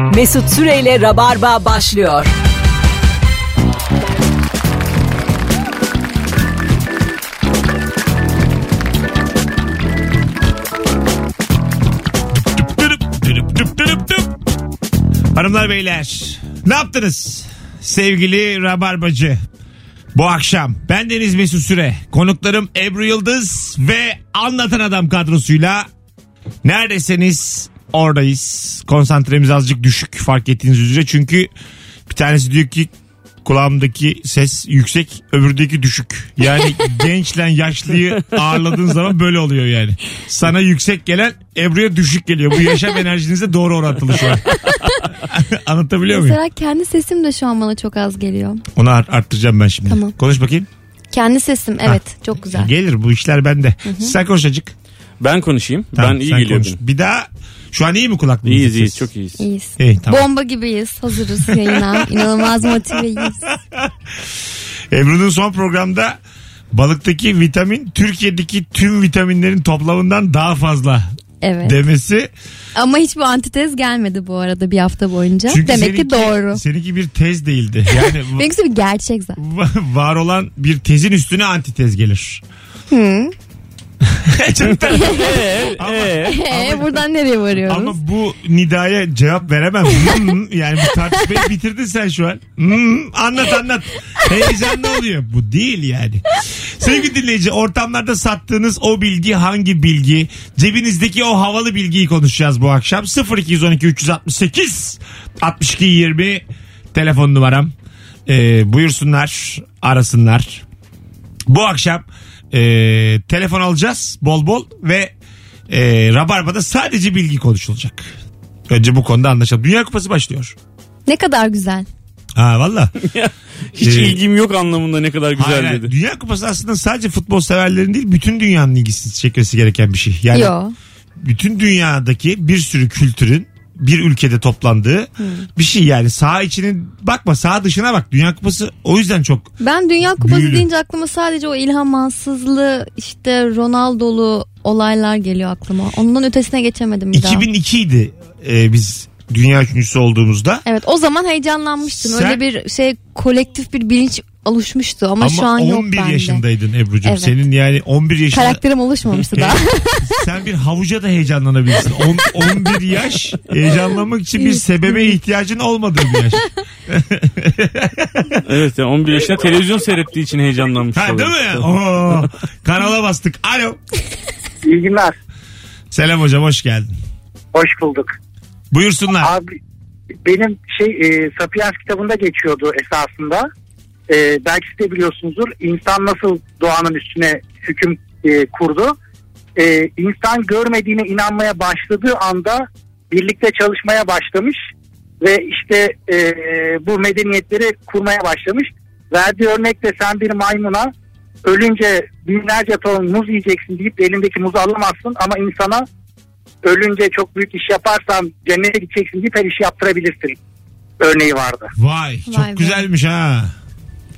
Mesut Süreyle Rabarba başlıyor. Hanımlar beyler ne yaptınız sevgili Rabarbacı? Bu akşam ben Deniz Mesut Süre konuklarım Ebru Yıldız ve Anlatan Adam kadrosuyla neredesiniz oradayız. Konsantremiz azıcık düşük fark ettiğiniz üzere çünkü bir tanesi diyor ki kulağımdaki ses yüksek öbürdeki düşük. Yani gençle yaşlıyı ağırladığın zaman böyle oluyor yani. Sana yüksek gelen Ebru'ya düşük geliyor. Bu yaşam enerjinize doğru orantılı şu an. Anlatabiliyor muyum? Mesela kendi sesim de şu an bana çok az geliyor. Onu art- arttıracağım ben şimdi. Tamam. Konuş bakayım. Kendi sesim evet çok güzel. Gelir bu işler bende. Sen konuş azıcık. Ben konuşayım. Tamam, ben iyi sen geliyor konuş. benim. Bir daha şu an iyi mi kulaklığınız? İyiyiz iyiyiz çok iyiyiz. İyiyiz. İyi tamam. Bomba gibiyiz. Hazırız yayına. İnanılmaz motiveyiz. Ebru'nun son programda balıktaki vitamin Türkiye'deki tüm vitaminlerin toplamından daha fazla Evet. demesi. Ama hiçbir antitez gelmedi bu arada bir hafta boyunca. Çünkü Demek seninki, ki doğru. Seninki bir tez değildi. Yani Benimkisi bir gerçek zaten. va- var olan bir tezin üstüne antitez gelir. Çok tatlı. Ama- Ee, buradan nereye varıyoruz? Ama bu nidaya cevap veremem. Hmm, yani bu tartışmayı bitirdin sen şu an. Hmm, anlat anlat. Heyecanlı oluyor. Bu değil yani. Sevgili dinleyici ortamlarda sattığınız o bilgi hangi bilgi? Cebinizdeki o havalı bilgiyi konuşacağız bu akşam. 0212 368 62 20 telefon numaram. Ee, buyursunlar arasınlar. Bu akşam e, telefon alacağız bol bol ve e, Rabarba'da sadece bilgi konuşulacak. Önce bu konuda anlaşalım. Dünya Kupası başlıyor. Ne kadar güzel. Ha valla. Hiç Ee, ilgim yok anlamında ne kadar güzel Hayır, dedi. Dünya Kupası aslında sadece futbol severlerin değil bütün dünyanın ilgisini çekmesi gereken bir şey. Yani Yo. bütün dünyadaki bir sürü kültürün bir ülkede toplandığı bir şey yani sağ içinin bakma sağ dışına bak Dünya Kupası o yüzden çok Ben Dünya Kupası Büyülü. deyince aklıma sadece o İlhan Mansızlı işte Ronaldo'lu olaylar geliyor aklıma. Ondan ötesine geçemedim bir daha. 2002 idi e, biz dünya üçüncüsü olduğumuzda Evet o zaman heyecanlanmıştım. Sen- Öyle bir şey kolektif bir bilinç oluşmuştu ama, ama şu an yok 11 bende. yaşındaydın Ebru'cum Evet. senin yani 11 yaşında Karakterim oluşmamıştı daha. sen bir havuca da heyecanlanabilirsin. On- 11 yaş heyecanlanmak için bir sebebe ihtiyacın olmadığı bir yaş. Evet yani 11 yaşında televizyon seyrettiği için heyecanlanmış. Ha değil mi? Oo, kanala bastık. Alo. İyi günler. Selam hocam hoş geldin. Hoş bulduk. Buyursunlar. Abi benim şey e, Sapiens kitabında geçiyordu esasında. E, belki siz de biliyorsunuzdur. İnsan nasıl doğanın üstüne hüküm e, kurdu. E, insan görmediğine inanmaya başladığı anda birlikte çalışmaya başlamış ve işte e, bu medeniyetleri kurmaya başlamış. Verdiği örnekte sen bir maymuna ölünce binlerce ton muz yiyeceksin deyip elindeki muzu alamazsın ama insana ölünce çok büyük iş yaparsan cennete gideceksin deyip her işi yaptırabilirsin. Örneği vardı. Vay çok Vay be. güzelmiş ha.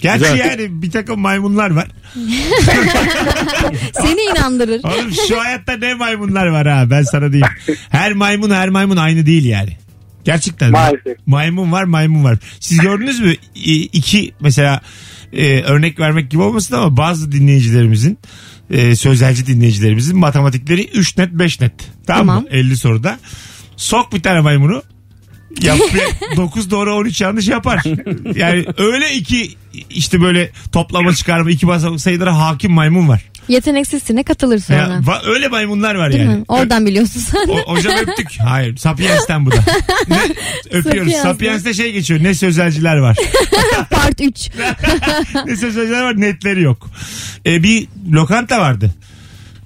Gerçi Güzel. yani bir takım maymunlar var. Seni inandırır. Oğlum şu hayatta ne maymunlar var ha ben sana diyeyim. Her maymun her maymun aynı değil yani. Gerçekten. Maalesef. Maymun var maymun var. Siz gördünüz mü İ- iki mesela e, örnek vermek gibi olmasın ama bazı dinleyicilerimizin e, sözelci dinleyicilerimizin matematikleri 3 net 5 net. Tamam, Tamam. mı? 50 soruda. Sok bir tane maymunu. Yap 9 doğru 13 yanlış yapar. Yani öyle iki işte böyle toplama çıkarma iki basamak sayılara hakim maymun var. Yeteneksizsine katılır sonra. Ya, va- öyle maymunlar var Değil yani. mi? Oradan biliyorsun sen. O, hocam öptük. Hayır. Sapiens'ten bu da. Ne? Öpüyoruz. Sapiens'ten. Sapiens'te şey geçiyor. Ne sözelciler var. Part 3. ne sözelciler var netleri yok. Ee, bir lokanta vardı.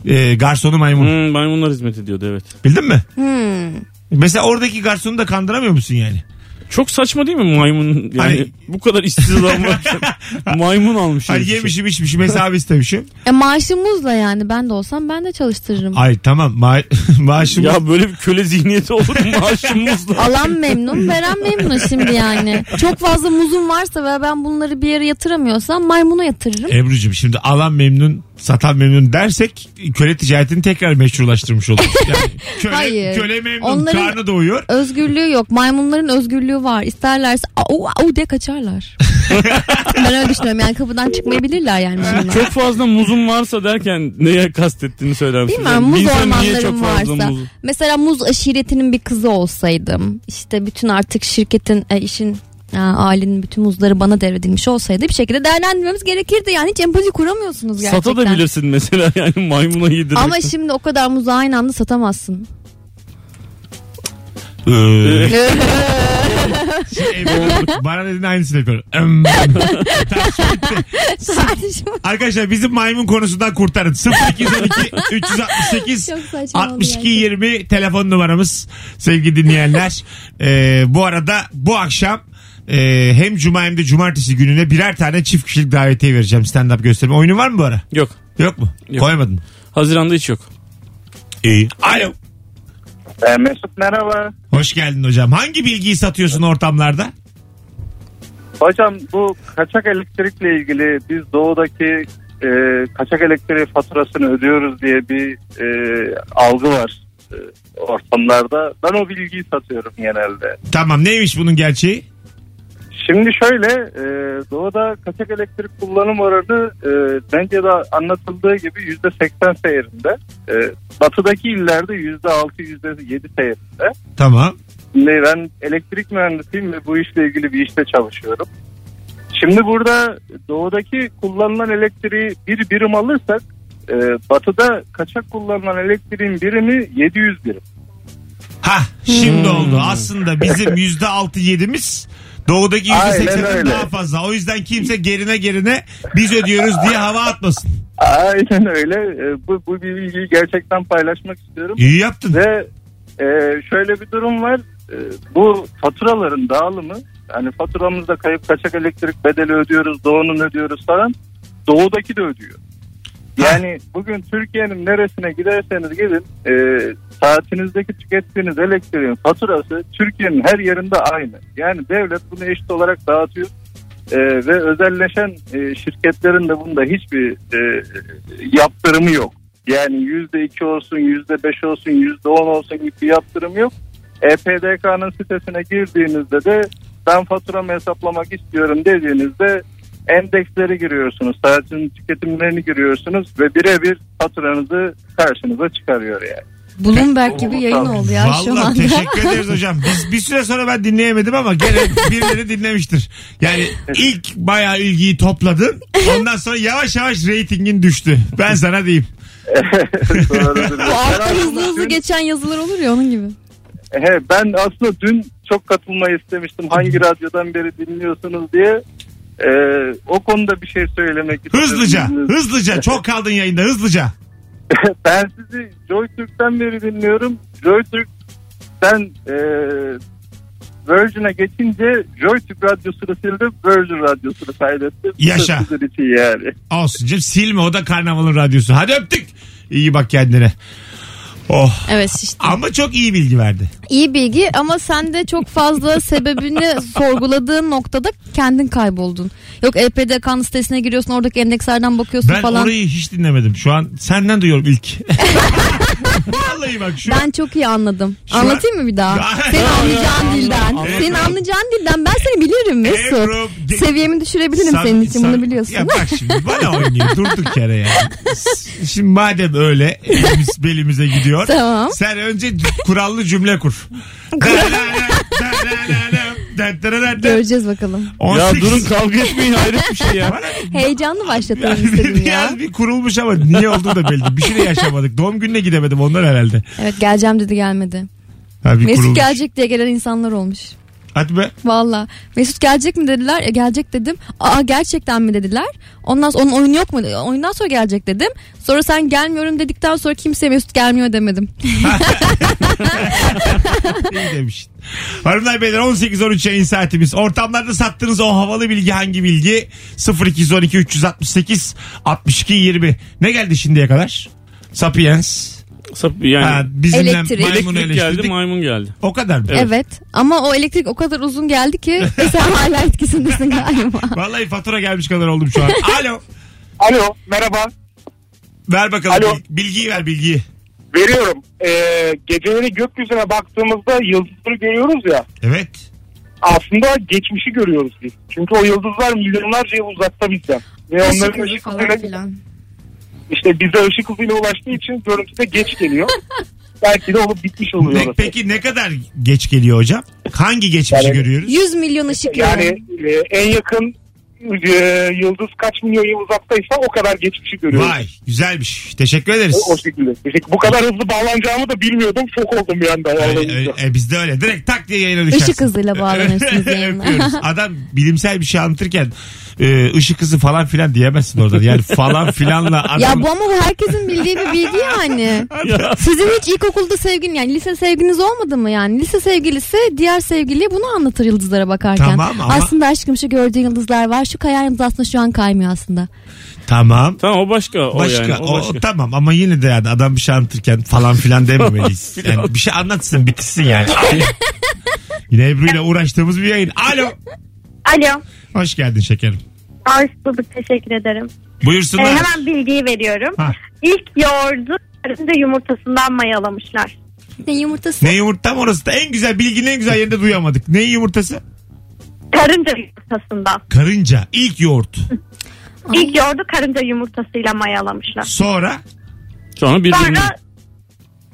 Ee, garsonu maymun. Hmm, maymunlar hizmet ediyordu evet. Bildin mi? Hmm. Mesela oradaki garsonu da kandıramıyor musun yani? Çok saçma değil mi maymun? Yani Hani- bu kadar işsiz adam varken maymun almış. Hani herif. yemişim içmişim hesabı istemişim. E maaşımızla yani ben de olsam ben de çalıştırırım. Ay tamam ma maaşım Ya böyle bir köle zihniyeti olur mu maaşımızla? Alan memnun, veren memnun şimdi yani. Çok fazla muzum varsa ve ben bunları bir yere yatıramıyorsam maymuna yatırırım. Ebru'cum şimdi alan memnun satan memnun dersek köle ticaretini tekrar meşrulaştırmış oluruz. Yani köle, Hayır. köle memnun Onların- karnı doyuyor. Özgürlüğü yok. Maymunların özgürlüğü var. İsterlerse au au diye kaçarlar. ben öyle düşünüyorum. Yani kapıdan çıkmayabilirler yani bunlar. Çok fazla muzum varsa derken neye kastettiğini söyler misin? Bir muz niye ormanlarım çok fazla varsa. muz- Mesela muz aşiretinin bir kızı olsaydım. işte bütün artık şirketin e, işin ailenin bütün muzları bana devredilmiş olsaydı bir şekilde değerlendirmemiz gerekirdi. Yani hiç empati kuramıyorsunuz gerçekten. Satabilirsin mesela yani maymuna yedirmek. Ama şimdi o kadar muzu aynı anda satamazsın. Ebru, bana dediğin aynısını yapıyorum. Arkadaşlar bizim maymun konusundan kurtarın. 0212 368 çok saçma oldu 62 gerçekten. 20 telefon numaramız sevgili dinleyenler. Ee, bu arada bu akşam e, hem cuma hem de cumartesi gününe birer tane çift kişilik davetiye vereceğim stand up gösterime. Oyunun var mı bu ara? Yok. Yok mu? Yok. Koymadın. Haziranda hiç yok. İyi. Alo. Ee, Mesut merhaba. Hoş geldin hocam. Hangi bilgiyi satıyorsun ortamlarda? Hocam bu kaçak elektrikle ilgili biz doğudaki e, kaçak elektriği faturasını ödüyoruz diye bir e, algı var e, ortamlarda. Ben o bilgiyi satıyorum genelde. Tamam neymiş bunun gerçeği? Şimdi şöyle e, doğuda kaçak elektrik kullanım oranı e, bence de anlatıldığı gibi yüzde seksen seyrinde. E, batıdaki illerde yüzde altı yüzde yedi seyrinde. Tamam. Şimdi ben elektrik mühendisiyim ve bu işle ilgili bir işte çalışıyorum. Şimdi burada doğudaki kullanılan elektriği bir birim alırsak e, batıda kaçak kullanılan elektriğin birimi 700 birim. Ha şimdi Hmm. oldu. Aslında bizim yüzde altı yedimiz doğudaki yüzde seksenden daha fazla. O yüzden kimse gerine gerine biz ödüyoruz diye hava atmasın. Aynen öyle. E, bu, bu bir bilgiyi gerçekten paylaşmak istiyorum. İyi yaptın. Ve e, şöyle bir durum var. E, bu faturaların dağılımı yani faturamızda kayıp kaçak elektrik bedeli ödüyoruz, doğunun ödüyoruz falan. Doğudaki de ödüyor. Yani bugün Türkiye'nin neresine giderseniz gidin e, saatinizdeki tükettiğiniz elektriğin faturası Türkiye'nin her yerinde aynı. Yani devlet bunu eşit olarak dağıtıyor. E, ve özelleşen e, şirketlerin de bunda hiçbir e, yaptırımı yok. Yani yüzde iki olsun, yüzde beş olsun, yüzde on olsun gibi bir yaptırım yok. EPDK'nın sitesine girdiğinizde de ben faturamı hesaplamak istiyorum dediğinizde endeksleri giriyorsunuz, saatin tüketimlerini giriyorsunuz ve birebir faturanızı karşınıza çıkarıyor yani. Bloomberg gibi yayın oldu ya şu Vallahi anda. teşekkür ederiz hocam. Biz bir süre sonra ben dinleyemedim ama gene birileri dinlemiştir. Yani ilk bayağı ilgiyi topladın. Ondan sonra yavaş yavaş reytingin düştü. Ben sana diyeyim. Bu altta hızlı hızlı geçen yazılar olur ya onun gibi. He, ben aslında dün çok katılmayı istemiştim. Hangi radyodan beri dinliyorsunuz diye. Ee, o konuda bir şey söylemek istiyorum. Hızlıca, hızlıca. Çok kaldın yayında hızlıca. ben sizi JoyTürk'ten beri dinliyorum. JoyTürk'ten e, Virgin'e geçince JoyTürk radyosunu sildim. Virgin radyosunu da Yaşa. Yani. Olsun canım silme o da karnavalın radyosu. Hadi öptük. İyi bak kendine. Oh. Evet işte. Ama çok iyi bilgi verdi. İyi bilgi ama sen de çok fazla sebebini sorguladığın noktada kendin kayboldun. Yok EPDK'nın sitesine giriyorsun oradaki endekslerden bakıyorsun Ben falan. orayı hiç dinlemedim. Şu an senden duyuyorum ilk. Vallahi bak şu Ben çok iyi anladım. Şu an- Anlatayım mı bir daha? Ay, anlayacağın ay, dilden. ay, Senin ay. anlayacağın dilden ben seni bilirim Mesut. Ebru, de- Seviyemi düşürebilirim Sam- senin için sam- bunu biliyorsun. Ya bak şimdi bana oynuyor durduk yere ya. S- Şimdi madem öyle elimiz belimize gidiyor. Tamam. Sen önce kurallı cümle kur. Göreceğiz bakalım. Ya 18 durun kavga etmeyin hayret bir şey ya. Heyecanlı başlatalım istedim ya. Biraz bir kurulmuş ama niye olduğu da belli. Bir şey de yaşamadık. Doğum gününe gidemedim ondan herhalde. Evet geleceğim dedi gelmedi. Ha, bir Mesut kurulmuş. gelecek diye gelen insanlar olmuş. Hadi be. Valla. Mesut gelecek mi dediler. E, gelecek dedim. Aa gerçekten mi dediler. Ondan sonra onun oyunu yok mu? Oyundan sonra gelecek dedim. Sonra sen gelmiyorum dedikten sonra kimseye Mesut gelmiyor demedim. İyi demişsin. Hanımlar beyler 18-13 yayın saatimiz. Ortamlarda sattığınız o havalı bilgi hangi bilgi? 0212 368 62 20. Ne geldi şimdiye kadar? Sapiens. Yani Ha, bizimle Elektrik. maymunu elektrik geldi eleştirdik. maymun geldi. O kadar mı? Evet. Evet. Ama o elektrik o kadar uzun geldi ki sen hala etkisindesin galiba. Vallahi fatura gelmiş kadar oldum şu an. Alo. Alo merhaba. Ver bakalım Alo. bil- bilgiyi ver bilgiyi. Veriyorum. Ee, geceleri gökyüzüne baktığımızda yıldızları görüyoruz ya. Evet. Aslında geçmişi görüyoruz biz. Çünkü o yıldızlar milyonlarca yıl uzakta bizden. Ve onların ışık falan hızıyla, filan. İşte bize ışık hızıyla ulaştığı için görüntü de geç geliyor. Belki de olup bitmiş oluyor Ne- orası. peki ne kadar geç geliyor hocam? Hangi geçmişi Yani- görüyoruz? 100 milyon ışık Yani yılı. e, en yakın e, yıldız kaç milyon yıl uzaktaysa o kadar geçmişi görüyoruz. Vay güzelmiş. Teşekkür ederiz. O, o şekilde. Teşekkür- Bu kadar hızlı bağlanacağımı da bilmiyordum. Şok oldum bir anda. Öyle- vallahi. öyle- e, biz de öyle. Direkt tak diye yayına düşersin. Işık hızıyla bağlanırsınız yayına. Öpüyoruz. Adam bilimsel bir şey anlatırken e, ışık hızı falan filan diyemezsin oradan. Yani falan filanla adam... Ya bu ama bu herkesin bildiği bir bilgi yani. Sizin hiç ilkokulda sevgilin yani lise sevginiz olmadı mı yani? Lise sevgilisi diğer sevgili bunu anlatır yıldızlara bakarken. Tamam ama- Aslında aşkım şu gördüğün yıldızlar var. Şu kayan yıldız aslında şu an kaymıyor aslında. Tamam. Tamam o başka. O Başka, yani. O o, başka. tamam ama yine de yani adam bir şey anlatırken falan filan dememeliyiz. yani bir şey anlatsın bitirsin yani. yine Ebru ile uğraştığımız bir yayın. Alo. Alo. Hoş geldin şekerim. Hoş bulduk teşekkür ederim. Ee, Buyursunlar. hemen bilgiyi veriyorum. Ha. İlk yoğurdu karınca yumurtasından mayalamışlar. Ne yumurtası? Ne yumurta mı orası da en güzel bilginin en güzel yerinde duyamadık. Ne yumurtası? Karınca yumurtasından. Karınca. ilk yoğurt. İlk yoğurdu karınca yumurtasıyla mayalamışlar. Sonra Sonra bir Sonra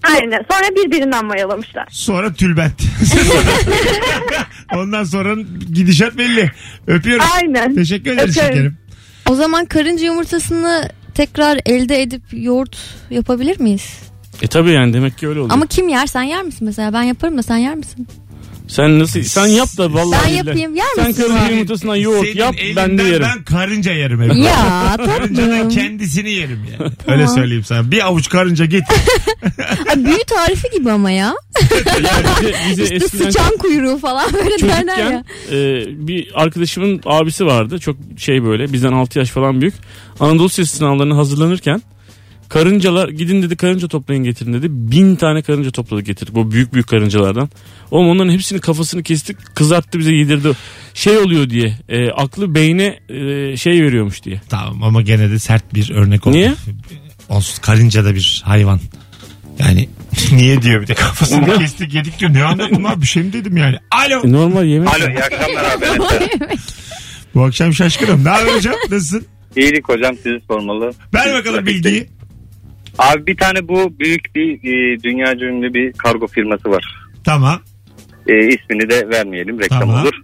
Aynen. Sonra birbirinden mayalamışlar. sonra tülbent. Ondan sonra gidişat belli. Öpüyoruz. Aynen. Teşekkür ederiz Öpüyorum. şekerim. O zaman karınca yumurtasını tekrar elde edip yoğurt yapabilir miyiz? E tabii yani demek ki öyle oluyor. Ama kim yer? Sen yer misin mesela? Ben yaparım da sen yer misin? Sen nasıl sen yap da vallahi. Ben billahi. yapayım, yer Sen misin? karınca yumurtasından yoğurt Senin yap ben de yerim. Ben karınca yerim Ebru. Ya Karıncanın tatlım. kendisini yerim yani. Öyle söyleyeyim sana. Bir avuç karınca git. Ha, büyü tarifi gibi ama ya. Yani bize, bize İşte eskiden sıçan kuyruğu falan böyle derler ya. çocukken e, bir arkadaşımın abisi vardı. Çok şey böyle bizden 6 yaş falan büyük. Anadolu Lisesi sınavlarına hazırlanırken karıncalar gidin dedi karınca toplayın getirin dedi. Bin tane karınca topladı getirdik. Bu büyük büyük karıncalardan. Oğlum onların hepsini kafasını kestik kızarttı bize yedirdi. Şey oluyor diye e, aklı beyne e, şey veriyormuş diye. Tamam ama gene de sert bir örnek oldu. Niye? Olsun karınca da bir hayvan. Yani niye diyor bir de kafasını kestik yedik diyor. Ne anladım abi bir şey mi dedim yani. Alo. E, normal yemek. Alo iyi akşamlar abi. Bu akşam şaşkınım. Ne haber hocam? Nasılsın? İyilik hocam sizi sormalı. Ver bakalım bilgiyi. Abi bir tane bu büyük bir e, dünyaca ünlü bir kargo firması var. Tamam. E, ismini de vermeyelim reklam Tamam. olur.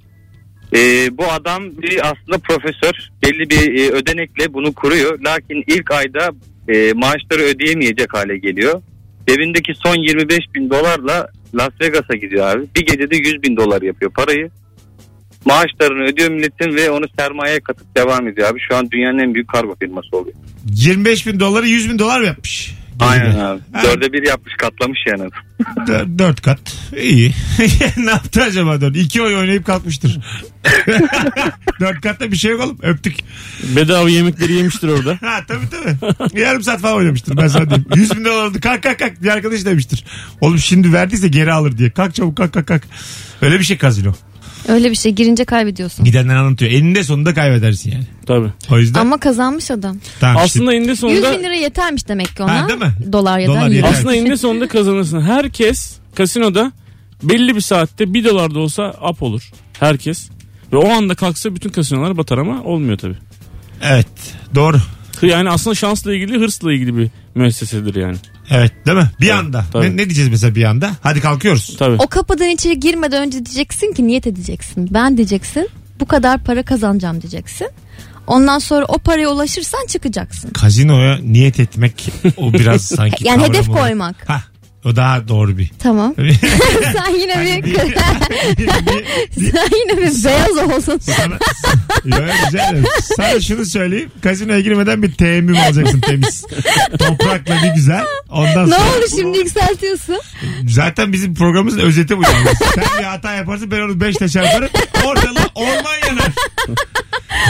E, bu adam bir aslında profesör belli bir e, ödenekle bunu kuruyor. Lakin ilk ayda e, maaşları ödeyemeyecek hale geliyor. Cebindeki son 25 bin dolarla Las Vegas'a gidiyor abi. Bir gecede 100 bin dolar yapıyor parayı. Maaşlarını ödüyor milletin ve onu sermayeye katıp devam ediyor abi. Şu an dünyanın en büyük kargo firması oluyor. 25 bin doları 100 bin dolar mı yapmış? Aynen abi. Ha, Dörde bir yapmış katlamış yani. dö- dört kat. İyi. ne yaptı acaba dört? İki oy oynayıp kalkmıştır. dört katta bir şey yok oğlum. Öptük. Bedava yemekleri yemiştir orada. Ha tabii tabii. Yarım saat falan oynamıştır ben sana diyeyim. 100 bin dolar oldu. Kalk kalk kalk. Bir arkadaş demiştir. Oğlum şimdi verdiyse geri alır diye. Kalk çabuk kalk kalk kalk. Öyle bir şey kazino. Öyle bir şey girince kaybediyorsun. Gidenler anlatıyor. Eninde sonunda kaybedersin yani. Tabii. O yüzden Ama kazanmış adam. tamam işte. Aslında eninde 100 sonunda bin lira yetermiş demek ki ona. Ha, değil mi? Dolar ya da Dolar euro. yeter. Aslında eninde sonunda kazanırsın. Herkes kasinoda belli bir saatte bir dolar da olsa up olur. Herkes. Ve o anda kalksa bütün kasinolar batar ama olmuyor tabii. Evet doğru. Yani aslında şansla ilgili hırsla ilgili bir müessesedir yani. Evet değil mi? Bir anda. tabii. Ne, ne diyeceğiz mesela bir anda? Hadi kalkıyoruz. Tabii. O kapıdan içeri girmeden önce diyeceksin ki niyet edeceksin. Ben diyeceksin bu kadar para kazanacağım diyeceksin. Ondan sonra o paraya ulaşırsan çıkacaksın. Kazinoya niyet etmek o biraz sanki Yani hedef koymak. Hah, o daha doğru bir. Tamam. Sen yine bir sen yine bir beyaz olsun. Sana, Yo, rica ederim. Sana şunu söyleyeyim. Kazinoya girmeden bir teyemmüm alacaksın temiz. Toprakla bir güzel. Ondan ne sonra oldu şimdi yükseltiyorsun? zaten bizim programımızın özeti bu yalnız. Sen bir hata yaparsın ben onu beşle çarparım. Ortalık orman yanar.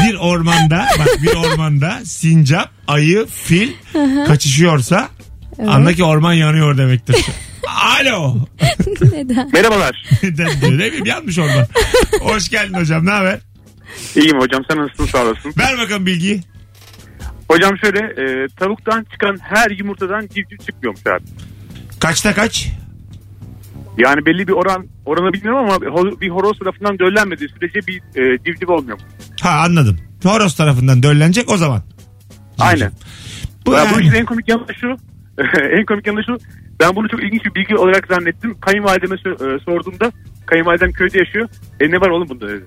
Bir ormanda bak bir ormanda sincap, ayı, fil kaçışıyorsa anla ki orman yanıyor demektir. Alo. Neden? Merhabalar. Neden diyor. Ne bileyim yanmış orman. Hoş geldin hocam ne haber? İyiyim hocam sen nasılsın sağ olasın. Ver bakalım bilgiyi. Hocam şöyle e, tavuktan çıkan her yumurtadan civciv çıkmıyormuş abi. Kaçta kaç? Yani belli bir oran oranı bilmiyorum ama bir horoz tarafından döllenmediği sürece bir e, civciv olmuyor. Ha anladım. Horoz tarafından döllenecek o zaman. Aynen. Bu Ya bu yani- işin en komik yanı şu. en komik yanı şu. Ben bunu çok ilginç bir bilgi olarak zannettim. Kayınvalideme e, sorduğumda kayınvalidem köyde yaşıyor. E ne var oğlum bunda dedi.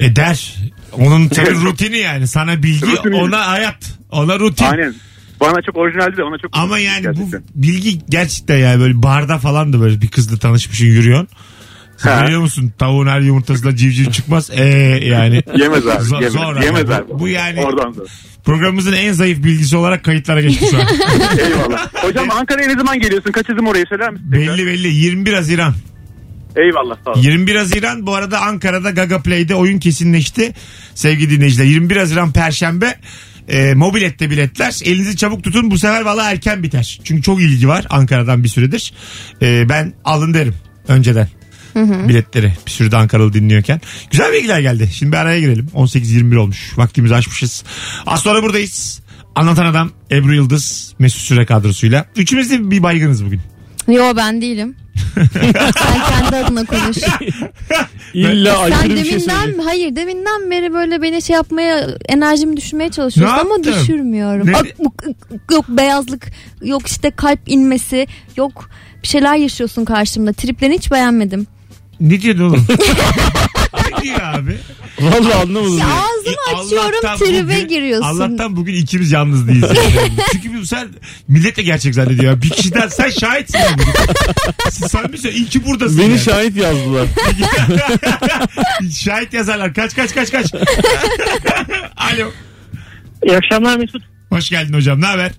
E der. Onun tabii rutini yani. Sana bilgi Rutini. ona hayat. Ona rutin. Aynen. Bana çok orijinaldi de ona çok Ama yani gerçekten. bu bilgi gerçekten yani böyle barda falan da böyle bir kızla tanışmışsın yürüyorsun. Sen biliyor musun tavuğun her yumurtasından civciv çıkmaz. Ee yani. Yemez abi. Zor- yemez, zor yemez Bu- abi. bu yani- Oradan. Programımızın en zayıf bilgisi olarak kayıtlara geçti şu an. Eyvallah. Hocam Ankara'ya ne zaman geliyorsun? Kaç hızım orayı söyler misin? tekrar? belli belli 21 Haziran. Eyvallah sağ ol. 21 Haziran bu arada Ankara'da Gaga Play'de oyun kesinleşti. Sevgili dinleyiciler 21 Haziran Perşembe e, mobilette biletler. Elinizi çabuk tutun bu sefer valla erken biter. Çünkü çok ilgi var Ankara'dan bir süredir. E, ben alın derim önceden. Biletleri bir sürü de Ankaralı dinliyorken. Güzel bilgiler geldi. Şimdi bir araya girelim. 18-21 olmuş. Vaktimizi açmışız. Az sonra buradayız. Anlatan Adam Ebru Yıldız Mesut Süre kadrosuyla. Üçümüz de bir baygınız bugün. Yo ben değilim. Sen kendi adına konuş. İlla Sen aykırı bir şey deminden söyle. hayır deminden beri böyle beni şey yapmaya enerjimi düşürmeye çalışıyorsun Ne ama yaptım? düşürmüyorum. Ne- Ak- bu- yok beyazlık yok işte kalp inmesi yok bir şeyler yaşıyorsun karşımda. Triplerini hiç beğenmedim. Ne diyordun oğlum? ne diyor abi? Vallahi anlamadım. Ya ya. ağzımı açıyorum Allah'tan tribe bugün- giriyorsun. Allah'tan bugün ikimiz yalnız değiliz. Yani. Çünkü bu sen millet de gerçek zannediyor. Bir kişiden sen şahitsin. Yani. sen bir şey iyi ki buradasın. Beni yani. şahit yazdılar. Şahit yazarlar. Kaç kaç kaç kaç. Alo. İyi akşamlar Mesut. Hoş geldin hocam. Ne haber?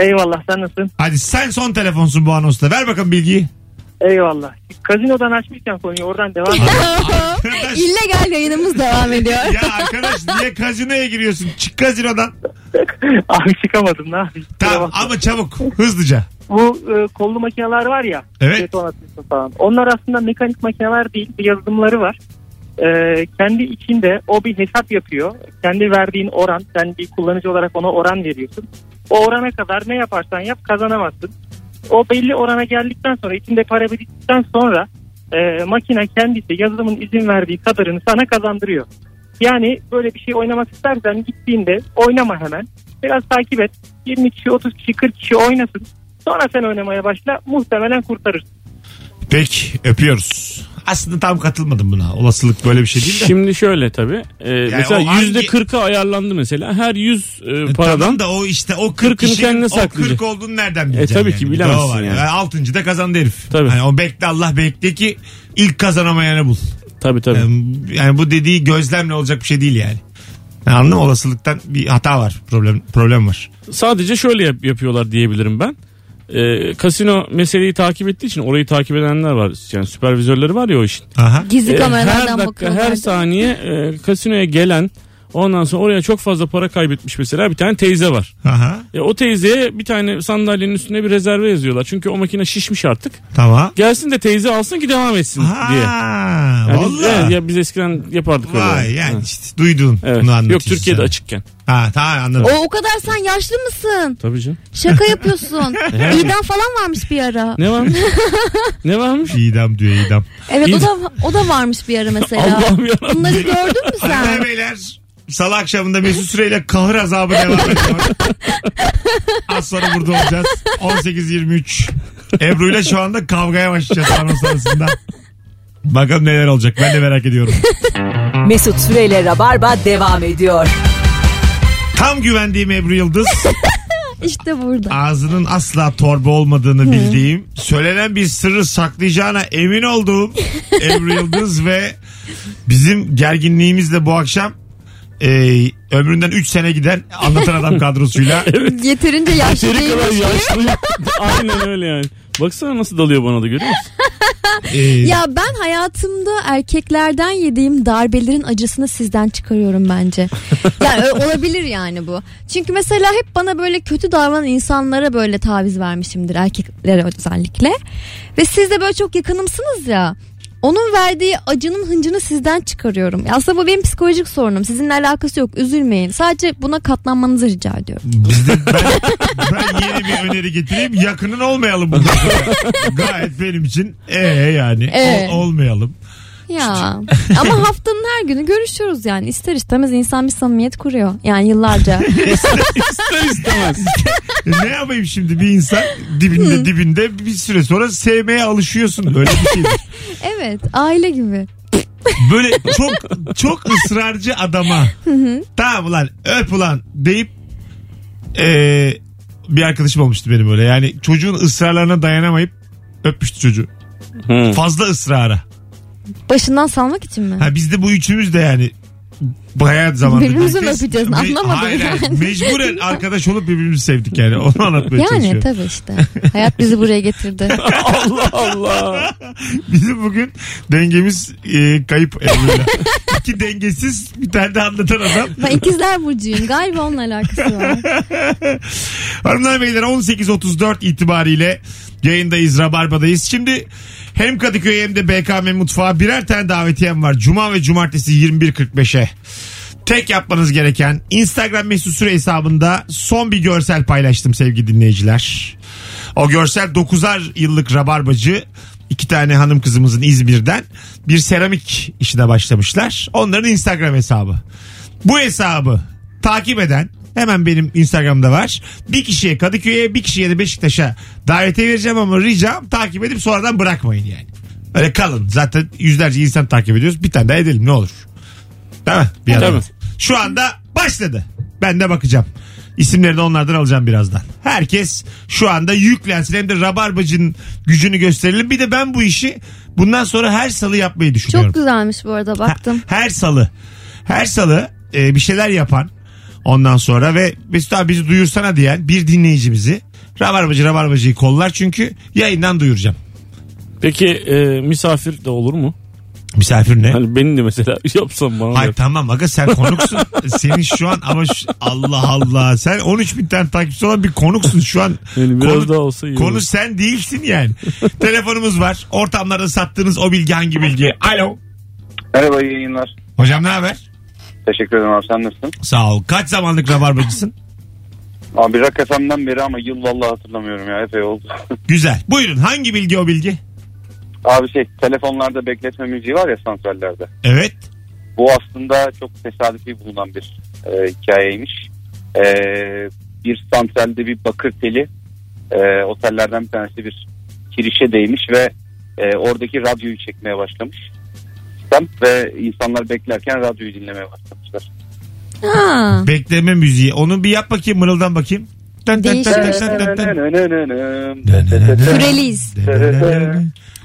Eyvallah sen nasılsın? Hadi sen son telefonsun bu anonsta. Ver bakalım bilgiyi. Eyvallah. Kazinodan açmışken konuyu oradan devam edelim. İllegal yayınımız devam ediyor. ya arkadaş niye kazinoya giriyorsun? Çık kazinodan. Abi çıkamadım ne yapayım. Tamam ama çabuk. Hızlıca. Bu e, kollu makineler var ya. Evet. beton atıyorsun falan. Onlar aslında mekanik makineler değil. Bir yazılımları var. E, kendi içinde o bir hesap yapıyor. Kendi verdiğin oran. Sen bir kullanıcı olarak ona oran veriyorsun. O orana kadar ne yaparsan yap kazanamazsın. O belli orana geldikten sonra içinde para biriktikten sonra e, makine kendisi yazılımın izin verdiği kadarını sana kazandırıyor. Yani böyle bir şey oynamak istersen gittiğinde oynama hemen. Biraz takip et. 20 kişi, 30 kişi, 40 kişi oynasın. Sonra sen oynamaya başla. Muhtemelen kurtarırsın. Peki öpüyoruz. Aslında tam katılmadım buna. Olasılık böyle bir şey değil de. Şimdi şöyle tabii. E, mesela o hangi- yüzde kırka ayarlandı mesela. Her yüz e, E, paradan Tamam da o işte o 40 Kırkını kişinin o. 40 olduğunu nereden bileceksin? tabii yani? ki bilemezsin var yani. Altıncı da kazandı herif. Tabii. Yani o bekle Allah bekle ki ilk kazanamayanı bul. tabii tabii. Yani, yani bu dediği gözlemle olacak bir şey değil yani. yani anladın mı? Olasılıktan bir hata var. Problem problem var. Sadece şöyle yap- yapıyorlar diyebilirim ben. E, kasino meseleyi takip ettiği için orayı takip edenler var. Yani süpervizörleri var ya o işin. Aha. Gizli E, kameralardan her dakika bakıyorlar. her saniye e, kasinoya gelen ondan sonra oraya çok fazla para kaybetmiş mesela bir tane teyze var. Aha. E, o teyzeye bir tane sandalyenin üstüne bir rezerve yazıyorlar. Çünkü o makine şişmiş artık. Tamam. Gelsin de teyze alsın ki devam etsin Ha, diye. Yani biz, vallahi. evet, ya biz eskiden yapardık öyle. Vay yani Ha. işte duydun Evet. bunu Yok anlatıyorsun Türkiye'de sen. açıkken. Ha tamam anladım. O, o kadar sen yaşlı mısın? Tabii canım. Şaka yapıyorsun. İdam falan varmış bir ara. Ne varmış? ne varmış? İdam diyor idam. Evet o İdam. da o da varmış bir ara mesela. Allah'ım yarabbim. Bunları gördün mü sen? beyler Salı akşamında Mesut Süreyle kahır azabı devam ediyor. Az sonra burada olacağız. 18.23. Ebru ile şu anda kavgaya başlayacağız anons arasında. Bakalım neler olacak ben de merak ediyorum. Mesut Süreyle Rabarba devam ediyor. Tam güvendiğim Ebru Yıldız İşte burada. ağzının asla torba olmadığını bildiğim söylenen bir sırrı saklayacağına emin olduğum Ebru Yıldız ve bizim gerginliğimizle bu akşam e, ömründen 3 sene giden anlatan adam kadrosuyla Yeterince yaşlı Seri kadar değilmiş. yaşlı. Aynen öyle yani. Baksana nasıl dalıyor bana da görüyor musun? e, Ya ben hayatımda erkeklerden yediğim darbelerin acısını sizden çıkarıyorum bence. yani ö- olabilir yani bu. Çünkü mesela hep bana böyle kötü davranan insanlara böyle taviz vermişimdir erkeklere özellikle. Ve siz de böyle çok yakınımsınız ya. Onun verdiği acının hıncını sizden çıkarıyorum. Aslında bu benim psikolojik sorunum. Sizinle alakası yok. Üzülmeyin. Sadece buna katlanmanızı rica ediyorum. Bizde ben, ben yeni bir öneri getireyim. Yakının olmayalım bundan sonra. Gayet benim için ee yani Ee. Ol- olmayalım. Ya ama haftanın her günü görüşüyoruz yani. İster istemez insan bir samimiyet kuruyor. Yani yıllarca. İster istemez. Ne yapayım şimdi bir insan dibinde dibinde bir süre sonra sevmeye alışıyorsun. Öyle bir şey. evet aile gibi. Böyle çok çok ısrarcı adama tamam ulan öp ulan deyip e, bir arkadaşım olmuştu benim öyle. Yani çocuğun ısrarlarına dayanamayıp öpmüştü çocuğu. Fazla ısrara. Başından salmak için mi? Ha bizde bu üçümüz de yani bayağı zamanda. Birbirimizi mi öpeceğiz? Anlamadım hayır, hayır. yani. Mecburen arkadaş olup birbirimizi sevdik yani. Onu anlatmaya Yani çalışıyorum. tabii işte. Hayat bizi buraya getirdi. Allah Allah. Bizim bugün dengemiz e, kayıp. Ebru'yla. İki dengesiz bir tane de anlatan adam. Ben ikizler burcuyum. Galiba onunla alakası var. Hanımlar beyler 18.34 itibariyle yayındayız Rabarba'dayız. Şimdi hem Kadıköy hem de BKM Mutfağı birer tane davetiyem var. Cuma ve cumartesi 21.45'e. Tek yapmanız gereken Instagram mesut süre hesabında son bir görsel paylaştım sevgili dinleyiciler. O görsel 9'ar yıllık rabarbacı iki tane hanım kızımızın İzmir'den bir seramik işine başlamışlar. Onların Instagram hesabı. Bu hesabı takip eden hemen benim Instagram'da var. Bir kişiye Kadıköy'e bir kişiye de Beşiktaş'a davetiye vereceğim ama ricam takip edip sonradan bırakmayın yani. Öyle kalın. Zaten yüzlerce insan takip ediyoruz. Bir tane daha edelim ne olur. Değil mi? Bir adam. Şu anda başladı. Ben de bakacağım. İsimlerini onlardan alacağım birazdan. Herkes şu anda yüklensin. Hem de Rabarbacı'nın gücünü gösterelim. Bir de ben bu işi bundan sonra her salı yapmayı düşünüyorum. Çok güzelmiş bu arada baktım. Ha- her salı. Her salı e, bir şeyler yapan ondan sonra ve Mesut abi bizi duyursana diyen bir dinleyicimizi Rabarbacı Rabarbacı'yı kollar çünkü yayından duyuracağım. Peki e, misafir de olur mu? Misafir ne? Hani beni de mesela yapsam bana. Hayır da. tamam aga sen konuksun. Senin şu an ama şu- Allah Allah sen 13 bin tane takipçisi olan bir konuksun şu an. Yani biraz konu, daha olsa iyi konu olur. sen değilsin yani. Telefonumuz var. Ortamlarda sattığınız o bilgi hangi bilgi? Alo. Merhaba iyi yayınlar. Hocam ne haber? Teşekkür ederim abi sen nasılsın? Sağ ol. Kaç zamanlık rabarbacısın? Abi Rock FM'den beri ama yıl vallahi hatırlamıyorum ya epey oldu. Güzel. Buyurun hangi bilgi o bilgi? Abi şey telefonlarda bekletme müziği var ya santrallerde. Evet. Bu aslında çok tesadüfi bulunan bir e, hikayeymiş. E, bir santralde bir bakır teli e, otellerden bir tanesi bir kirişe değmiş ve e, oradaki radyoyu çekmeye başlamış. Sistem ve insanlar beklerken radyoyu dinlemeye başlamışlar. Ha. Bekleme müziği. Onu bir yap bakayım mırıldan bakayım. Freliz.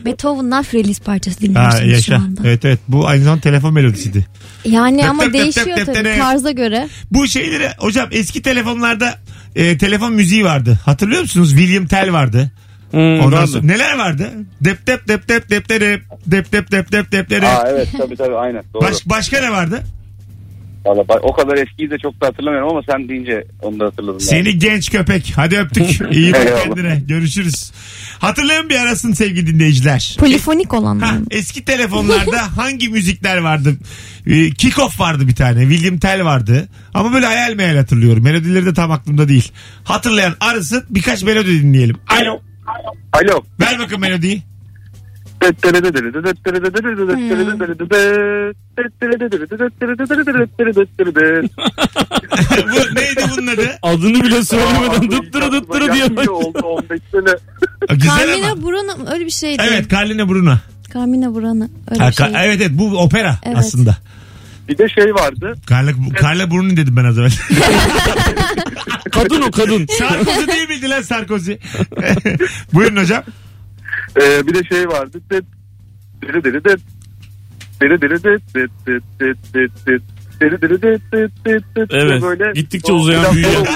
Beethoven'dan Freliz parçası dinliyorsunuz şu yaşa. anda. Evet evet. Bu aynı zamanda telefon melodisiydi. Yani ama tep değişiyor tep tep tabii tarza göre. Bu şeyleri hocam eski telefonlarda e, telefon müziği vardı. Hatırlıyor musunuz? William Tell vardı. Hmm, Ondan vardı. sonra neler vardı? Dep dep dep dep dep dep dep dep dep dep dep dep Aa evet tabii tabii aynen doğru. Baş, başka ne vardı? Valla bak- o kadar eskiyi de çok da hatırlamıyorum ama sen deyince onu da hatırladım. yani. Seni genç köpek. Hadi öptük. İyi bak kendine. Görüşürüz. Hatırlayın bir arasın sevgili dinleyiciler. Polifonik olanlar Ha, eski telefonlarda hangi müzikler vardı? Ee, Kick-Off vardı bir tane. William Tell vardı. Ama böyle hayal meyal hatırlıyorum. Melodileri de tam aklımda değil. Hatırlayan arasın birkaç melodi dinleyelim. Alo. Alo. Ver bakın melodiyi. Bu neydi bunun adı? Adını bile söylemeden dıttırı dıttırı diye. oldu 15 sene. Güzel ama. Carmina Burana öyle bir şeydi. Evet Carlina Bruna. Carmina Burana öyle Ha, bir şey. Ka- evet evet bu opera Evet. aslında. Bir de şey vardı. Carla, Carla Bruni dedim ben az evvel. Kadın o kadın. Sarkozy değil miydi lan Sarkozy? Buyurun hocam. Ee, bir de şey vardı. Det, deli deli det. Deli deli det. Det det det det det. Deli deli det det det det. Evet. Böyle, Gittikçe uzayan büyüyor.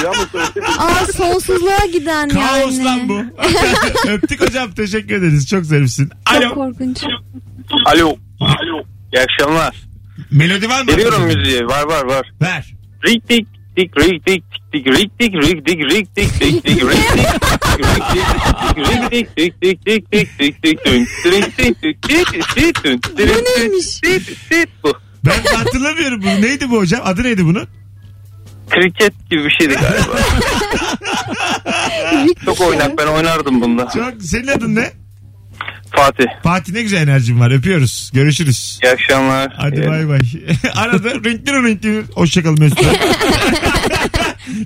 Aa sonsuzluğa giden Kaos yani. Kaos lan bu. Öptük hocam teşekkür ederiz. Çok zarifsin. Alo. Çok korkunç. Alo. Alo. İyi akşamlar. Melodi var mı? Veriyorum müziği. Var var var. Ver. Rik dik dik rik dik tik rik tik rik tik rik tik tik tik rik tik. Bu. Ben hatırlamıyorum bunu. Neydi bu hocam? Adı neydi bunun? Kriket gibi bir şeydi galiba. Çok oynak ben oynardım bunda. Çok, senin adın ne? Fatih. Fatih ne güzel enerjin var. Öpüyoruz. Görüşürüz. İyi akşamlar. Hadi Ee, bay bay. Arada renkli renkli. Hoşçakalın Mesut.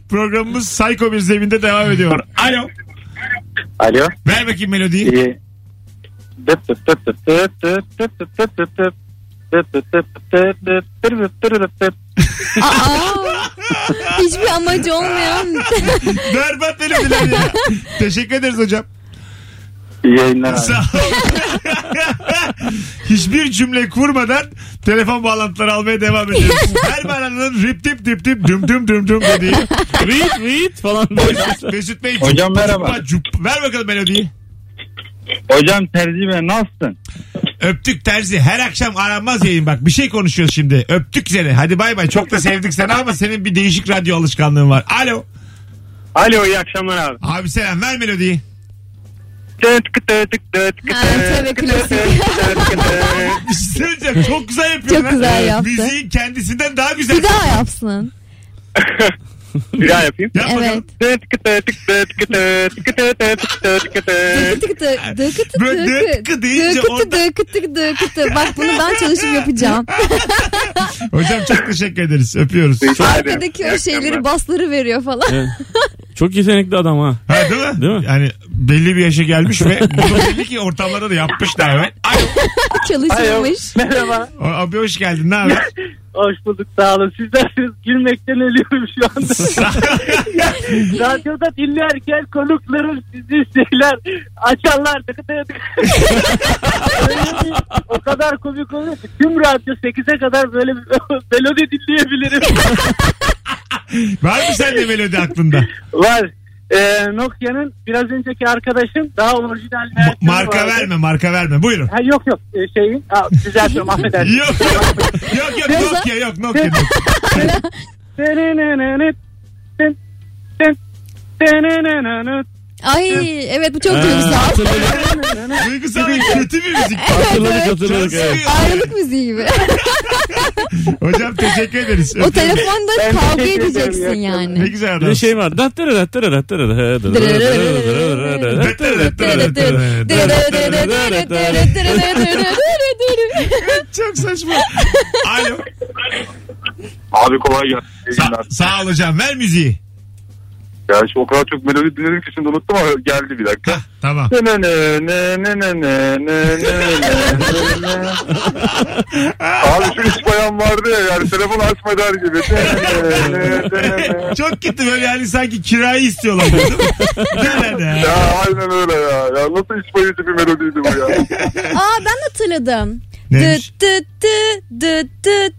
Programımız Psycho bir zeminde devam ediyor. Alo. Alo. Ver bakayım melodiyi. İyi. Hiçbir amacı olmayan. Berbat benim dilerim ya. Teşekkür ederiz hocam. İyi yayınlar abi. Sağ ol. Hiçbir cümle kurmadan telefon bağlantıları almaya devam ediyoruz. Her baranın rip tip tip tip düm düm düm düm dediği. Read read falan. Mesut Bey. Hocam merhaba. cup. Ver bakalım melodiyi. Hocam Terzi Bey nasılsın? Öptük terzi. Her akşam aranmaz yayın bak. Bir şey konuşuyoruz şimdi. Öptük seni. Hadi bay bay. Çok da sevdik seni ama senin bir değişik radyo alışkanlığın var. Alo. Alo iyi akşamlar abi. Abi selam ver melodiyi. Ha, tabii klasik. Bir şey söyleyeceğim. Çok güzel yapıyor. Çok lan. güzel yaptı. Müziğin kendisinden daha güzel. Bir daha yapsın. Bir daha yapayım. Yap bakalım. Evet. Evet. Dıkıtı dıkıtı Böyle dıkıtı dıkı deyince dıkıtı orada- dıkıtı dıkıtı. Bak bunu ben çalışıp yapacağım. Hocam çok teşekkür ederiz. Öpüyoruz. Arkadaki o şeyleri basları veriyor falan. Çok yetenekli adam ha. Ha, değil mi? Değil mi? Yani belli bir yaşa gelmiş ve bunu belli ki ortamlarda da yapmış da hemen. Alo. Çalışılmış. Merhaba. O- Abi hoş geldin. Ne haber? Hoş bulduk sağ olun. Sizler gülmekten ölüyorum şu anda. Radyoda dinlerken konuklarım sizi şeyler açarlar. Tıkı tıkı tıkı. Öyle bir- o kadar komik oluyor ki tüm radyo 8'e kadar böyle bir melodi dinleyebilirim. Var mı sende melodi aklında? Var. Ee, Nokia'nın biraz önceki arkadaşım daha orijinal Ma- marka vardı. verme marka verme. Buyurun. Ha, yok yok ee, şeyin Aa, düzeltiyorum affedersin. Yok yok yok yok Nokia yok Nokia. yok. Ay evet bu çok duygusal. Duygusal ve kötü bir müzik. hatırladık hatırladık. Evet. Ayrılık müziği gibi. Hocam teşekkür ederiz. o telefonda Ben kavga teşekkür ederim, edeceksin iyi Ne yani. güzel Bir adam. de şey var. Dattara dattara dattara Çok saçma. Alo. Abi kolay gelsin. Sa- sağ ol hocam. Ver müziği. Ya şu o kadar çok melodi dinledim ki şimdi unuttum ama geldi bir dakika. Hah, tamam. Ne ne ne ne ne ne ne ne ne ne ne. Abi şu iş bayan vardı ya yani telefon açma der gibi. Ne ne ne ne ne. Çok gitti böyle yani sanki kirayı istiyorlar. değil mi? Nerede ya? Ya aynen öyle ya. Ya nasıl iç bayıcı bir melodiydi bu ya. Aa ben hatırladım. Neymiş? Dıt dıt dıt dıt dıt.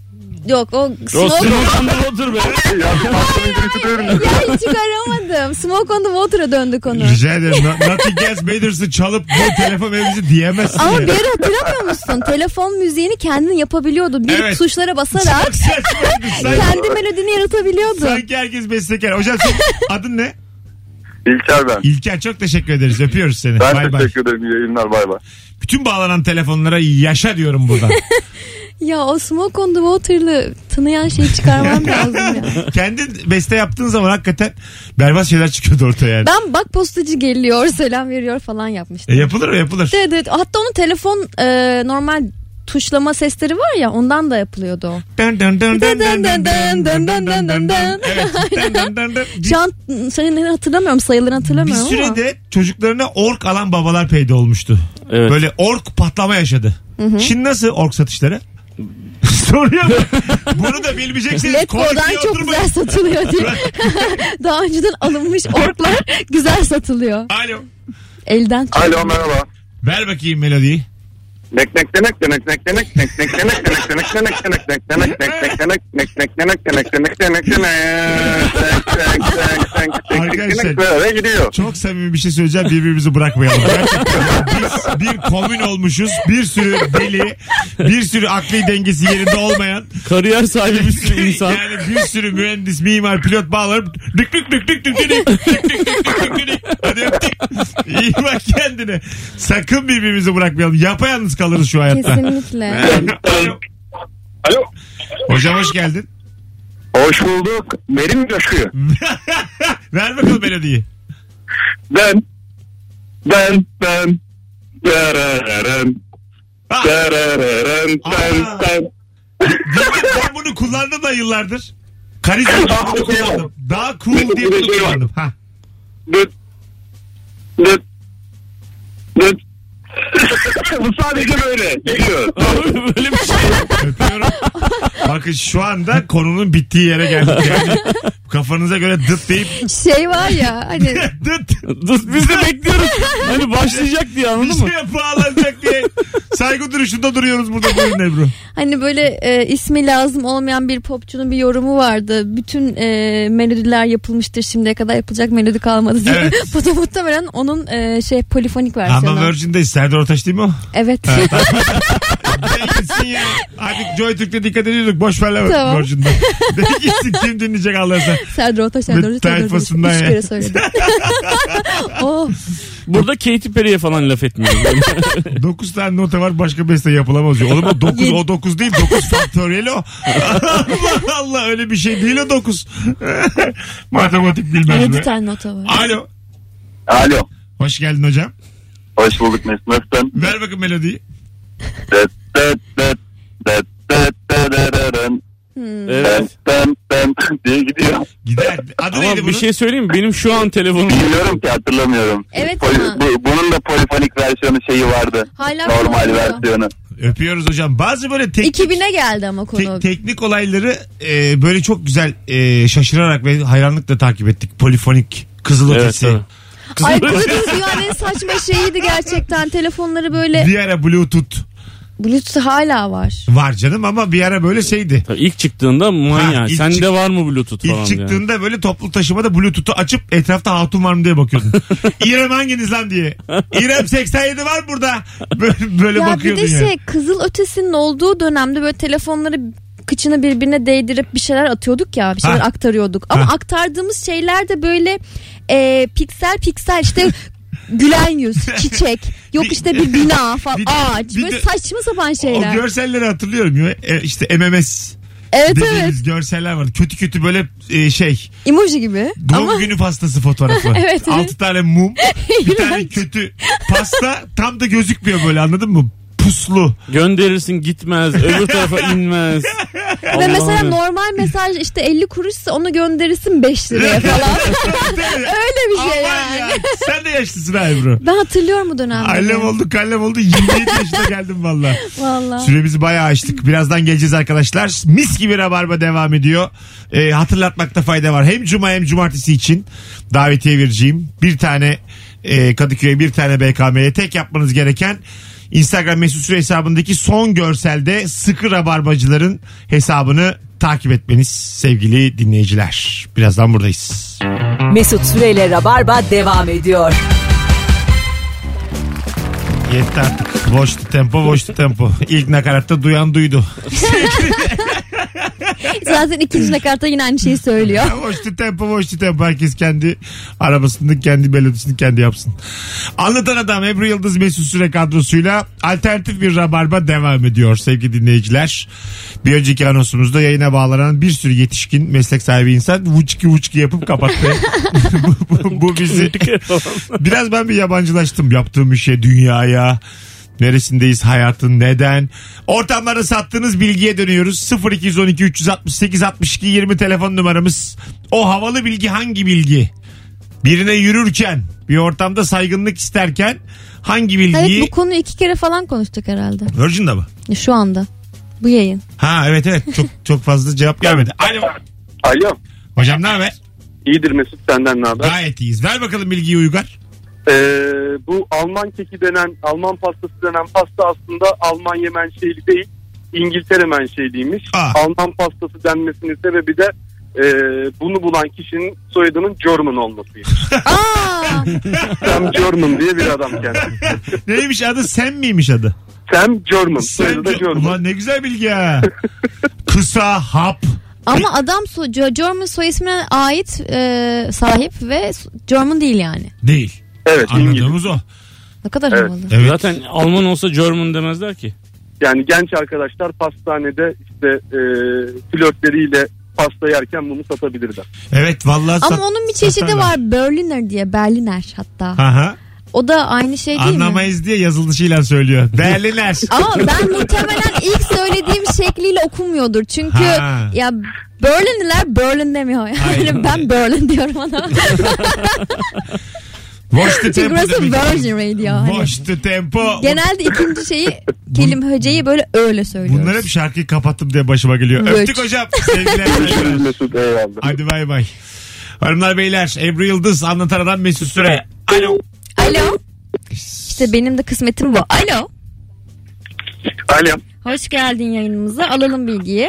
Yok o smoke. Smoke otur be. ya aklım İngilizce değil mi? ya hiç çıkaramadım. Smoke on the water'a döndük onu. Rica ederim. No- Nothing Else Matters'ı çalıp bu telefon evimizi diyemezsin Ama ya. bir ara hatırlamıyor musun? Telefon müziğini kendin yapabiliyordu. Bir Evet. tuşlara basarak. Sanki, kendi melodini yaratabiliyordu. sanki herkes bestekar. Hocam senin adın ne? İlker ben. İlker çok teşekkür ederiz. Öpüyoruz seni. Ben bay bay. teşekkür ederim. İyi yayınlar bay bay. Bütün bağlanan telefonlara yaşa diyorum buradan. Ya o Smoke on the Water'lı tınıyan şeyi çıkarmam lazım ya. Kendin beste yaptığın zaman hakikaten berbat şeyler çıkıyordu ortaya yani. Ben bak postacı geliyor selam veriyor falan yapmıştım. E, yapılır mı yapılır. Evet, evet. Hatta onun telefon e, normal tuşlama sesleri var ya ondan da yapılıyordu o. Şu an senin hatırlamıyorum sayılarını hatırlamıyorum Bir sürede çocuklarına ork alan babalar peyde olmuştu. Evet. Böyle ork patlama yaşadı. Hı hı. Şimdi nasıl ork satışları? Soruyor? Bunu da bilmeyeceksiniz. Let's Go'dan Konuşmaya çok güzel satılıyor diye. Daha önceden alınmış orklar güzel satılıyor. Alo. Elden çok. Alo merhaba. Ver bakayım melodiyi. Nek nek denek denek nek denek nek nek denek denek denek denek denek nek denek nek nek denek nek nek denek denek denek denek denek Arkadaşlar. böyle gidiyor. Çok samimi bir şey söyleyeceğim birbirimizi bırakmayalım. Gerçekten. Biz bir komün olmuşuz. Bir sürü deli, bir sürü akli dengesi yerinde olmayan. Kariyer sahibi bir sürü insan. Yani bir sürü mühendis, mimar, pilot bağlarım. Dık dık dık dık dık dık dık dık dık dık dık dık dık. Hadi öptük. İyi bak kendine. Sakın birbirimizi bırakmayalım. Yapayalnız kalırız şu hayatta. Kesinlikle. Alo. Hocam hoş geldin. Hoş bulduk. Benim coşkuyu. Ver bakalım melodiyi. Ben. Ben. Ben. Darararın. Ha, Darararın. Ben. Aa. Ben. ben bunu kullandım da yıllardır. Karizma bunu kullandım. Daha cool diye bunu şey kullandım. Ha. Dıt. Dıt. Dıt. Bu sadece böyle. Böyle bir şey. Öpüyorum. Bakın şu anda konunun bittiği yere geldik. Yani kafanıza göre dıt deyip Şey var ya hani dıt Dur, Biz de bekliyoruz. Hani başlayacak diye bir anladın mı? şeye bağlanacak diye saygı duruşunda duruyoruz burada buyurun Ebru. Hani böyle e, ismi lazım olmayan bir popçunun bir yorumu vardı. Bütün e, melodiler yapılmıştır şimdiye kadar yapılacak melodi kalmadı diye. Evet. Bu da muhtemelen onun e, şey polifonik versiyonu. Ama Virgin'deyiz. Serdar Ortaç değil mi o? Evet. De gitsin ya. Hadi Joy Türk'te dikkat ediyorduk. Boş ver lan Tamam. Virgin'de. De gitsin kim dinleyecek Allah'a sen. Serdar Ortaç, Serdar Ortaç, Serdar Ortaç. Tayfasından ya. kere söyledim. oh, Burada Katy Perry'e falan laf etmiyorum. 9 tane nota var başka beste yapılamaz diyor. Oğlum o 9 o 9 değil 9 faktöriyeli o. Allah Allah öyle bir şey değil o 9. Matematik bilmem yedi ne. tane nota var. Alo. Alo. Hoş geldin hocam. Hoş bulduk Mesut. Nasılsın? Ver bakın melodiyi. Dıt evet. ben ben diye gidiyor. Gider. Adı Ama neydi bir bunun? şey söyleyeyim mi? Benim şu an telefonum Bilmiyorum ki hatırlamıyorum. Evet Poli- ama- bu- bunun da polifonik versiyonu şeyi vardı. Hala Normal kullanılıyor. versiyonu. Öpüyoruz hocam. Bazı böyle teknik, 2000'e geldi ama konu. te- teknik olayları e, böyle çok güzel e, şaşırarak ve hayranlıkla takip ettik. Polifonik, kızıl Evet, ötesi. tabii. Ay kızı dünyanın en saçma şeyiydi gerçekten. Telefonları böyle Bir ara Bluetooth Bluetooth hala var. var canım ama bir ara böyle şeydi. Tabii ilk çıktığında manyak. Ha, ilk Sende çık- var mı Bluetooth İlk falan diye. çıktığında böyle toplu taşımada Bluetooth'u açıp etrafta hatun var mı diye bakıyordun. İrem hanginiz lan diye. İrem 87 var burada. Böyle, böyle ya bir bakıyordun de ya. şey kızıl ötesinin olduğu dönemde böyle telefonları kıçını birbirine değdirip bir şeyler atıyorduk ya bir şeyler Ha. aktarıyorduk. Ama Ha. aktardığımız şeyler de böyle e, piksel piksel işte gülen yüz, çiçek, yok işte bir bina falan, Bir de- ağaç bir böyle de- saçma sapan O şeyler. görselleri hatırlıyorum ya. E, işte MMS evet evet dediğimiz görseller vardı. Kötü kötü böyle e, şey emoji gibi doğum ama günü pastası fotoğrafı. Evet, evet. 6 tane mum. bir tane kötü pasta tam da gözükmüyor böyle anladın mı? Puslu. Gönderirsin gitmez. Öbür tarafa inmez. ve mesela normal mesaj işte 50 kuruşsa onu gönderirsin 5 liraya falan. Öyle bir şey Aman yani. ya. Sen de yaşlısın ha Ebru. Ben hatırlıyorum bu dönemde. Allem olduk kallem oldu 27 yaşına geldim valla. Valla. Süremizi bayağı açtık. Birazdan geleceğiz arkadaşlar. Mis gibi rabarba devam ediyor. Ee, hatırlatmakta fayda var. Hem cuma hem cumartesi için davetiye vereceğim. Bir tane e, Kadıköy'e bir tane BKM'ye tek yapmanız gereken Instagram mesut süre hesabındaki son görselde sıkı rabarbacıların hesabını takip etmeniz sevgili dinleyiciler. Birazdan buradayız. Mesut Süreyle Rabarba devam ediyor. Yetti artık. Boştu tempo, boştu tempo. İlk nakaratta duyan duydu. Zaten ikinci nakarta yine aynı şeyi söylüyor. boştu tempo, boştu tempo. Herkes kendi arabasını, kendi melodisini kendi yapsın. Anlatan Adam Ebru Yıldız Mesut Süre kadrosuyla alternatif bir rabarba devam ediyor sevgili dinleyiciler. Bir önceki anonsumuzda yayına bağlanan bir sürü yetişkin meslek sahibi insan vuçki vuçki yapıp kapattı. bu, bu, bu bizi biraz ben bir yabancılaştım yaptığım işe dünyaya. Neresindeyiz hayatın neden? Ortamlarda sattığınız bilgiye dönüyoruz. 0212 368 62 20 telefon numaramız. O havalı bilgi hangi bilgi? Birine yürürken bir ortamda saygınlık isterken hangi Evet bilgiyi? bu konuyu iki kere falan konuştuk herhalde. Virgin'da mı? Şu anda. Bu yayın. Ha evet evet çok çok fazla cevap gelmedi. Alo. Alo. Hocam ne haber? İyidir Mesut senden ne haber? Gayet iyiyiz. Ver bakalım bilgiyi Uygar. Ee, bu Alman keki denen, Alman pastası denen pasta aslında Almanya menşeli değil. İngiltere menşeliymiş. Aa. Alman pastası denmesinin sebebi de e, bunu bulan kişinin soyadının German olmasıymış. Aa, Sam German diye bir adam kendisi. Neymiş adı? Sen miymiş adı? Sam German. Soyadı da German. Ulan ne güzel bilgi ha. Kısa, hap. ama adam so German soy ismine ait e, sahip ve German değil yani. Değil. Evet İngiliz. Anladığımız o. Ne kadar Evet. havalı. Evet. Zaten Alman olsa German demezler ki. Yani genç arkadaşlar pastanede işte e, flörtleriyle pasta yerken bunu satabilirler. Evet vallahi Ama sat- onun bir çeşidi satarlar. var Berliner diye Berliner hatta. Aha. O da aynı şey değil mi? Anlamayız diye yazılışıyla söylüyor. Berliner. Ama ben muhtemelen ilk söylediğim şekliyle okunmuyordur. Çünkü Ha. ya Berlinliler Berlin demiyor. Yani Hayır. ben Berlin diyorum ona. Watch the Çünkü tempo burası demek. Virgin Radio. Hani Watch the tempo. genelde ikinci şeyi kelime heceyi böyle öyle söylüyoruz. Bunlar hep şarkıyı kapattım diye başıma geliyor. Evet. Öptük hocam. Sevgiler. saygılar. Mesut eyvallah. Hadi bay bay. Hanımlar beyler Ebru Yıldız anlatan adam Mesut Süre. Alo. Alo. İşte benim de kısmetim bu. Alo. Alo. Hoş geldin yayınımıza. Alalım bilgiyi.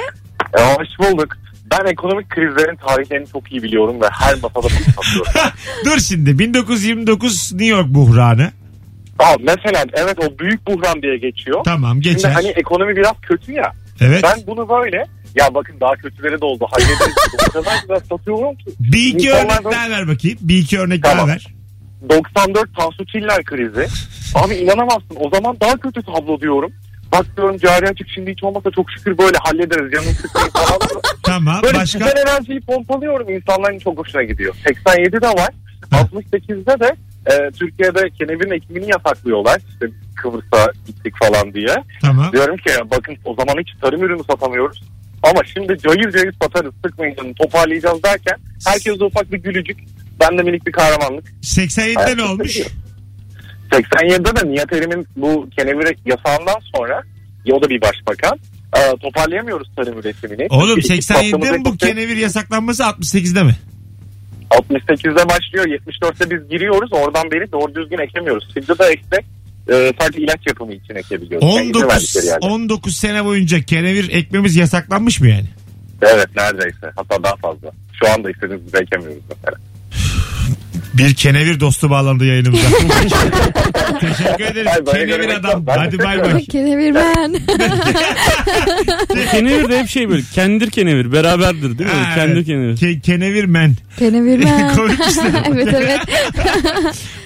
E, hoş bulduk. Ben ekonomik krizlerin tarihlerini çok iyi biliyorum ve her masada bunu satıyorum. Dur şimdi 1929 New York buhranı. Aa, mesela evet o büyük buhran diye geçiyor. Tamam Şimdi geçer. hani ekonomi biraz kötü ya. Evet. Ben bunu böyle ya bakın daha kötüleri de oldu. Hallederiz. o kadar güzel satıyorum ki. Bir iki İnsanlar örnek daha ver bakayım. Bir iki örnek Tamam. daha ver. 94 Tansu Çiller krizi. Abi inanamazsın. O zaman daha kötü tablo diyorum. Bak diyorum cari açık şimdi hiç olmasa çok şükür böyle hallederiz. Canım sıkmayın falan. Tamam Böyle başka. güzel enerjiyi pompalıyorum. İnsanların çok hoşuna gidiyor. 87'de var. 68'de de e, Türkiye'de kenevirin ekimini yasaklıyorlar. İşte Kıbrıs'a gittik falan diye. Tamam. Diyorum ki bakın o zaman hiç tarım ürünü satamıyoruz. Ama şimdi cayır cayır satarız sıkmayın canım toparlayacağız derken herkes ufak bir gülücük. Ben de minik bir kahramanlık. 87'de ne olmuş? 87'de de Nihat Erim'in bu kenevir yasağından sonra ya o da bir başbakan e, toparlayamıyoruz tarım üretimini. Oğlum İlk 87'de patlamı mi bu kenevir yasaklanması 68'de mi? 68'de başlıyor 74'te biz giriyoruz oradan beri doğru düzgün ekemiyoruz. Şimdi de eksek e, sadece ilaç yapımı için ekebiliyoruz. Yani izin 19 verdikleri yerde. 19 sene boyunca kenevir ekmemiz yasaklanmış mı yani? Evet neredeyse hatta daha fazla. Şu anda istediğimiz gibi ekemiyoruz mesela. Bir kenevir dostu bağlandı yayınımıza. Teşekkür ederiz. Ay, böyle Kenevir görmek adam. ben Hadi bay bay. Kenevir ben. kenevir de hep şey böyle kendir kenevir beraberdir değil mi? Ha, kendir evet. kenevir. Ke- kenevir men. Kenevir ben. Komik işte. evet evet.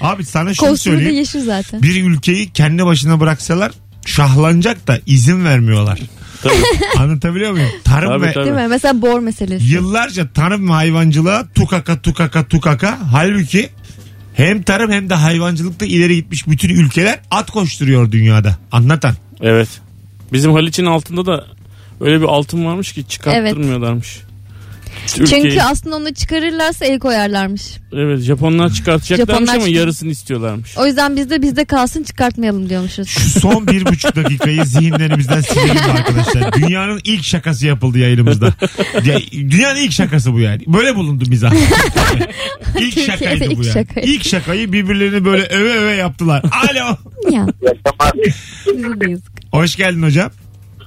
Abi sana şunu Kostümü de söyleyeyim. yeşil zaten. Bir ülkeyi kendi başına bıraksalar şahlanacak da izin vermiyorlar. Tabii. Anlatabiliyor muyum? Tarım Tabii, ve tabii. Değil mi? Mesela bor meselesi. yıllarca tarım ve hayvancılığa tukaka tukaka tukaka. Halbuki hem tarım hem de hayvancılıkta ileri gitmiş bütün ülkeler at koşturuyor dünyada. Anlatan. Evet. Bizim Haliç'in altında da öyle bir altın varmış ki çıkarttırmıyorlarmış. Çünkü aslında onu çıkarırlarsa el koyarlarmış. Evet Japonlar çıkartacaklarmış Japonlar ama çıkar- yarısını istiyorlarmış. O yüzden bizde bizde kalsın çıkartmayalım diyormuşuz. Şu son bir buçuk dakikayı zihinlerimizden silelim arkadaşlar. Dünyanın ilk şakası yapıldı yayınımızda. Ya, dünyanın ilk şakası bu yani. Böyle bulundu mizah. ilk şakaydı ilk bu yani. şakaydı. İlk şakayı birbirlerini böyle öve öve yaptılar. Alo. ya de yazık. Hoş geldin hocam.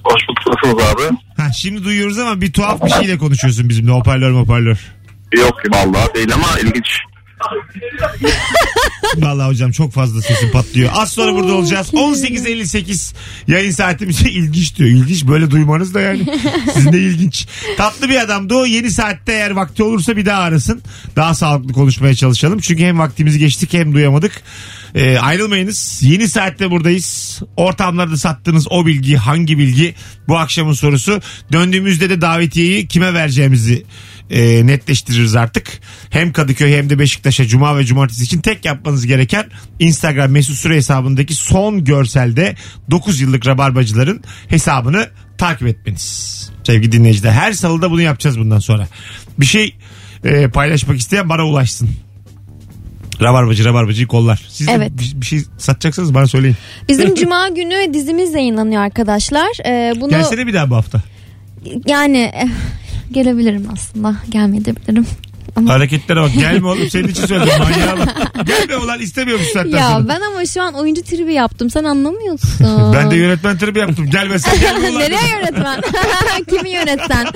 Hoş bulduk nasılsınız abi? Ha, şimdi duyuyoruz ama bir tuhaf bir şeyle konuşuyorsun bizimle hoparlör hoparlör. Yok vallahi değil ama ilginç. Vallahi hocam çok fazla sesin patlıyor. Az sonra burada olacağız. 18.58 yayın saatimize ilginç diyor. İlginç böyle duymanız da yani. Sizin de ilginç. Tatlı bir adamdı o. Yeni saatte eğer vakti olursa bir daha arasın. Daha sağlıklı konuşmaya çalışalım. Çünkü hem vaktimizi geçtik hem duyamadık. Ee, ayrılmayınız. Yeni saatte buradayız. Ortamlarda sattığınız o bilgi hangi bilgi? Bu akşamın sorusu. Döndüğümüzde de davetiyeyi kime vereceğimizi e, netleştiririz artık. Hem Kadıköy hem de Beşiktaş'a Cuma ve Cumartesi için tek yapmanız gereken Instagram mesut süre hesabındaki son görselde 9 yıllık rabarbacıların hesabını takip etmeniz. Sevgili dinleyiciler her salıda bunu yapacağız bundan sonra. Bir şey e, paylaşmak isteyen bana ulaşsın. Rabarbacı rabarbacıyı kollar. Siz de Evet. bir, bir şey satacaksınız bana söyleyin. Bizim cuma günü dizimiz yayınlanıyor arkadaşlar. Ee, bunu Gelsene bir daha bu hafta. yani eh, gelebilirim aslında. Gelmeyebilirim. Ama- Hareketlere bak. Gelme oğlum senin için söyledim. Manyağa bak. Gelme ulan istemiyormuş zaten Ya sana. ben ama şu an oyuncu tribi yaptım. Sen anlamıyorsun. Ben de yönetmen tribi yaptım. Gelmesen gelme ulan. Nereye yönetmen? Kimi yönetsen?